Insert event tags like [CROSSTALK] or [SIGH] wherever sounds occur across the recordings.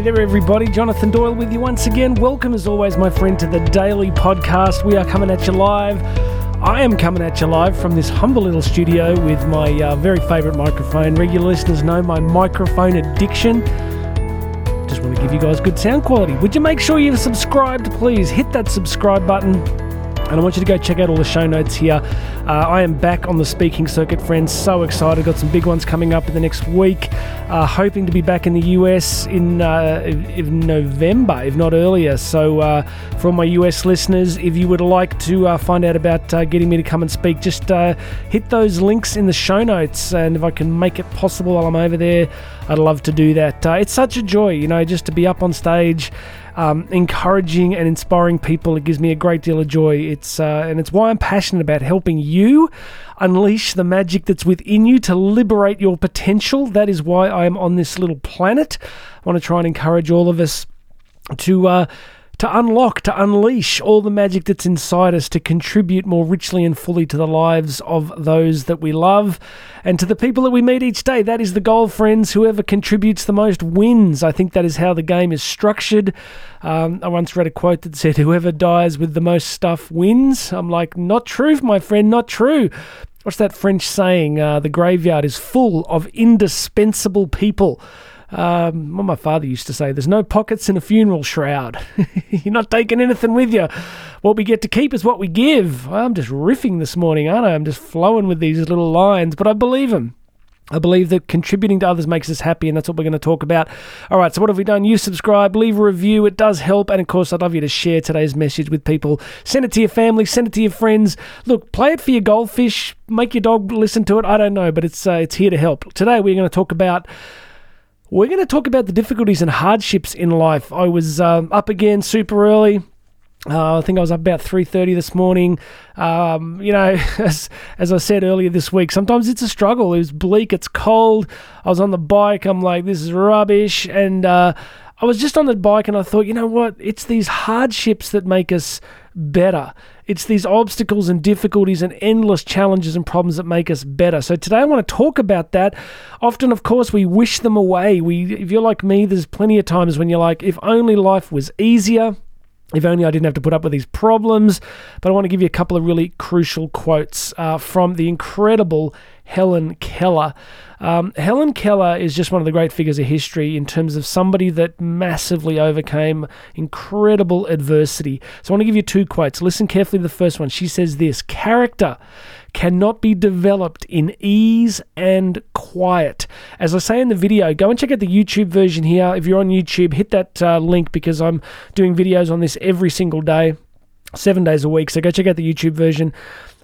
Hey there, everybody. Jonathan Doyle with you once again. Welcome, as always, my friend, to the daily podcast. We are coming at you live. I am coming at you live from this humble little studio with my uh, very favourite microphone. Regular listeners know my microphone addiction. Just want to give you guys good sound quality. Would you make sure you've subscribed, please? Hit that subscribe button and I want you to go check out all the show notes here. Uh, I am back on the speaking circuit, friends. So excited. Got some big ones coming up in the next week. Uh, hoping to be back in the US in, uh, in November, if not earlier. So, uh, for all my US listeners, if you would like to uh, find out about uh, getting me to come and speak, just hit those links in the show notes. And if I can make it possible while I'm over there, I'd love to do that. it's such a joy, you know, just to be up on stage um, encouraging and inspiring people. It gives me a great deal of joy. It's uh, and it's why I'm passionate about helping you unleash the magic that's within you to liberate your potential. That is why I am on this little planet. I want to try and encourage all of us to. Uh, to unlock, to unleash all the magic that's inside us, to contribute more richly and fully to the lives of those that we love and to the people that we meet each day. That is the goal, friends. Whoever contributes the most wins. I think that is how the game is structured. Um, I once read a quote that said, Whoever dies with the most stuff wins. I'm like, Not true, my friend, not true. What's that French saying? Uh, the graveyard is full of indispensable people. Um, my father used to say, there's no pockets in a funeral shroud. [LAUGHS] You're not taking anything with you. What we get to keep is what we give. I'm just riffing this morning, aren't I? I'm just flowing with these little lines, but I believe them. I believe that contributing to others makes us happy, and that's what we're going to talk about. All right, so what have we done? You subscribe, leave a review, it does help. And of course, I'd love you to share today's message with people. Send it to your family, send it to your friends. Look, play it for your goldfish, make your dog listen to it. I don't know, but it's, uh, it's here to help. Today, we're going to talk about we're going to talk about the difficulties and hardships in life. I was um, up again super early. Uh, I think I was up about three thirty this morning. Um, you know, [LAUGHS] as as I said earlier this week, sometimes it's a struggle. It was bleak. It's cold. I was on the bike. I'm like, this is rubbish. And uh, I was just on the bike, and I thought, you know what? It's these hardships that make us better. It's these obstacles and difficulties and endless challenges and problems that make us better. So today I want to talk about that. Often, of course, we wish them away. We, if you're like me, there's plenty of times when you're like, if only life was easier. If only I didn't have to put up with these problems. But I want to give you a couple of really crucial quotes uh, from the incredible Helen Keller. Um, Helen Keller is just one of the great figures of history in terms of somebody that massively overcame incredible adversity. So I want to give you two quotes. Listen carefully to the first one. She says this Character cannot be developed in ease and quiet. As I say in the video, go and check out the YouTube version here. If you're on YouTube, hit that uh, link because I'm doing videos on this every single day seven days a week. So go check out the YouTube version.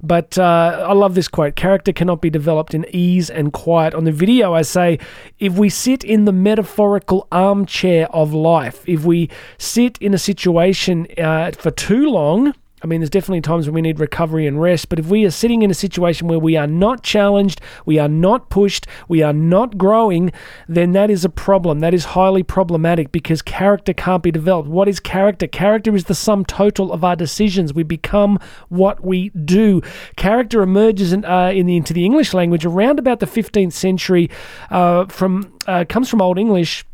But uh, I love this quote character cannot be developed in ease and quiet. On the video, I say, if we sit in the metaphorical armchair of life, if we sit in a situation uh, for too long, I mean, there's definitely times when we need recovery and rest, but if we are sitting in a situation where we are not challenged, we are not pushed, we are not growing, then that is a problem. That is highly problematic because character can't be developed. What is character? Character is the sum total of our decisions. We become what we do. Character emerges in, uh, in the, into the English language around about the 15th century. Uh, from uh, comes from Old English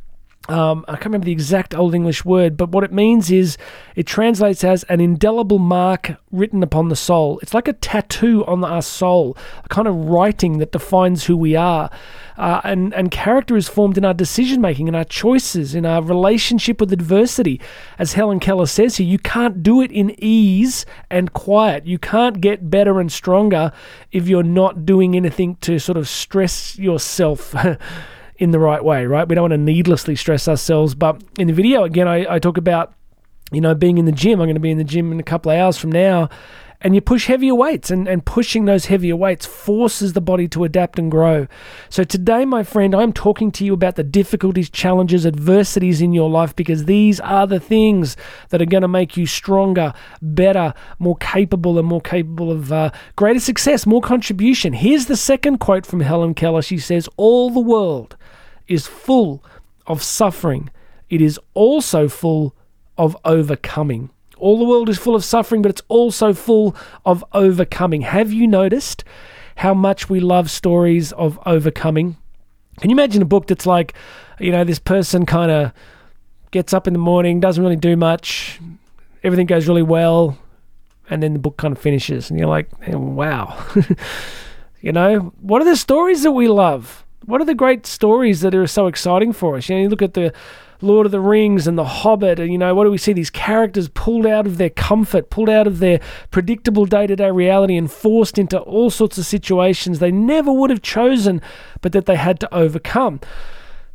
um, I can't remember the exact Old English word, but what it means is it translates as an indelible mark written upon the soul. It's like a tattoo on our soul, a kind of writing that defines who we are. Uh, and, and character is formed in our decision making, in our choices, in our relationship with adversity. As Helen Keller says here, you can't do it in ease and quiet. You can't get better and stronger if you're not doing anything to sort of stress yourself. [LAUGHS] in the right way, right? We don't want to needlessly stress ourselves. But in the video, again, I, I talk about, you know, being in the gym. I'm going to be in the gym in a couple of hours from now. And you push heavier weights, and, and pushing those heavier weights forces the body to adapt and grow. So, today, my friend, I'm talking to you about the difficulties, challenges, adversities in your life because these are the things that are going to make you stronger, better, more capable, and more capable of uh, greater success, more contribution. Here's the second quote from Helen Keller. She says, All the world is full of suffering, it is also full of overcoming. All the world is full of suffering, but it's also full of overcoming. Have you noticed how much we love stories of overcoming? Can you imagine a book that's like, you know, this person kind of gets up in the morning, doesn't really do much, everything goes really well, and then the book kind of finishes, and you're like, wow. [LAUGHS] you know, what are the stories that we love? What are the great stories that are so exciting for us? You know, you look at the Lord of the Rings and The Hobbit, and you know, what do we see? These characters pulled out of their comfort, pulled out of their predictable day to day reality, and forced into all sorts of situations they never would have chosen, but that they had to overcome.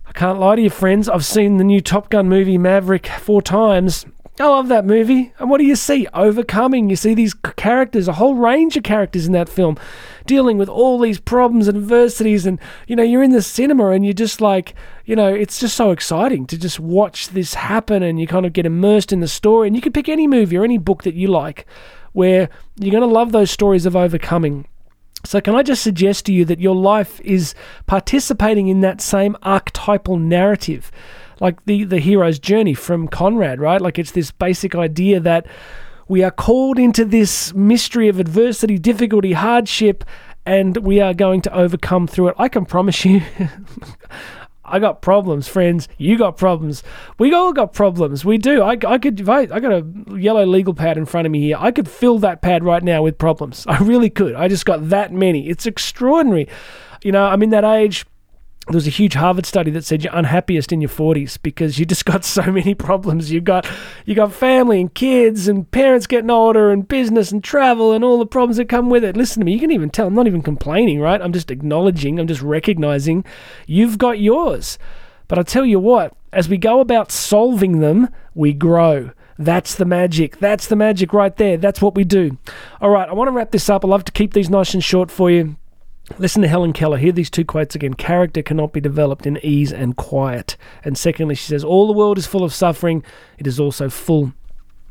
I can't lie to you, friends. I've seen the new Top Gun movie Maverick four times. I love that movie. And what do you see? Overcoming. You see these characters, a whole range of characters in that film, dealing with all these problems and adversities. And, you know, you're in the cinema and you're just like, you know, it's just so exciting to just watch this happen and you kind of get immersed in the story. And you can pick any movie or any book that you like where you're going to love those stories of overcoming. So, can I just suggest to you that your life is participating in that same archetypal narrative? Like the, the hero's journey from Conrad, right? Like it's this basic idea that we are called into this mystery of adversity, difficulty, hardship, and we are going to overcome through it. I can promise you, [LAUGHS] I got problems, friends. You got problems. We all got problems. We do. I, I could, I, I got a yellow legal pad in front of me here. I could fill that pad right now with problems. [LAUGHS] I really could. I just got that many. It's extraordinary. You know, I'm in that age there was a huge Harvard study that said you're unhappiest in your 40s because you just got [LAUGHS] so many problems. You got you got family and kids and parents getting older and business and travel and all the problems that come with it. Listen to me, you can even tell I'm not even complaining, right? I'm just acknowledging, I'm just recognizing you've got yours. But I tell you what, as we go about solving them, we grow. That's the magic. That's the magic right there. That's what we do. All right, I want to wrap this up. I love to keep these nice and short for you. Listen to Helen Keller. Hear these two quotes again. Character cannot be developed in ease and quiet. And secondly, she says, All the world is full of suffering. It is also full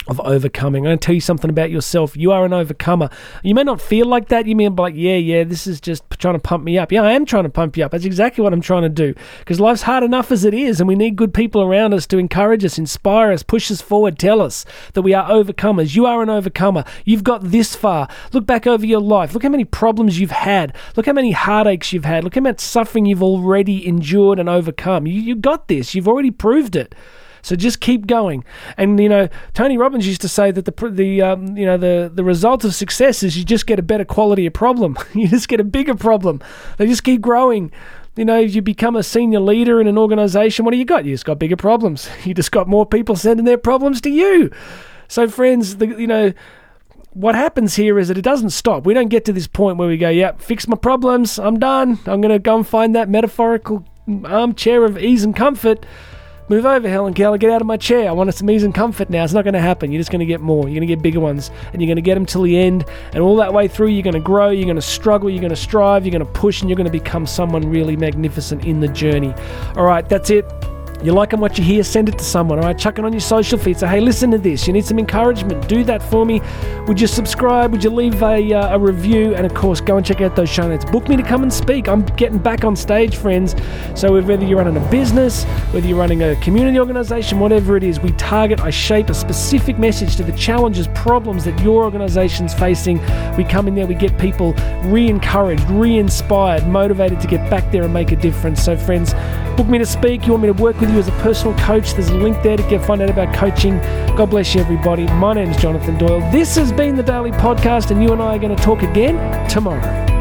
of overcoming. I'm going to tell you something about yourself. You are an overcomer. You may not feel like that. You may be like, yeah, yeah, this is just trying to pump me up. Yeah, I am trying to pump you up. That's exactly what I'm trying to do. Because life's hard enough as it is, and we need good people around us to encourage us, inspire us, push us forward, tell us that we are overcomers. You are an overcomer. You've got this far. Look back over your life. Look how many problems you've had. Look how many heartaches you've had. Look how much suffering you've already endured and overcome. You, you got this. You've already proved it. So just keep going. And you know, Tony Robbins used to say that the the um, you know the the result of success is you just get a better quality of problem. [LAUGHS] you just get a bigger problem. They just keep growing. You know, if you become a senior leader in an organization. What do you got? You just got bigger problems. [LAUGHS] You just got more people sending their problems to you. So, friends, the, you know what happens here is that it doesn't stop. We don't get to this point where we go, yeah, fix my problems, I'm done. I'm going to go and find that metaphorical armchair of ease and comfort. Move over, Helen Keller. Get out of my chair. I want some ease and comfort now. It's not going to happen. You're just going to get more. You're going to get bigger ones, and you're going to get them till the end. And all that way through, you're going to grow. You're going to struggle. You're going to strive. You're going to push, and you're going to become someone really magnificent in the journey. All right, that's it. You like them what you hear, send it to someone, all right? Chuck it on your social feed. Say, hey, listen to this. You need some encouragement. Do that for me. Would you subscribe? Would you leave a, uh, a review? And of course, go and check out those show notes. Book me to come and speak. I'm getting back on stage, friends. So whether you're running a business, whether you're running a community organization, whatever it is, we target, I shape a specific message to the challenges, problems that your organization's facing. We come in there, we get people re encouraged, re inspired, motivated to get back there and make a difference. So, friends, book me to speak. You want me to work with you as a personal coach. There's a link there to get find out about coaching. God bless you, everybody. My name is Jonathan Doyle. This has been the Daily Podcast, and you and I are going to talk again tomorrow.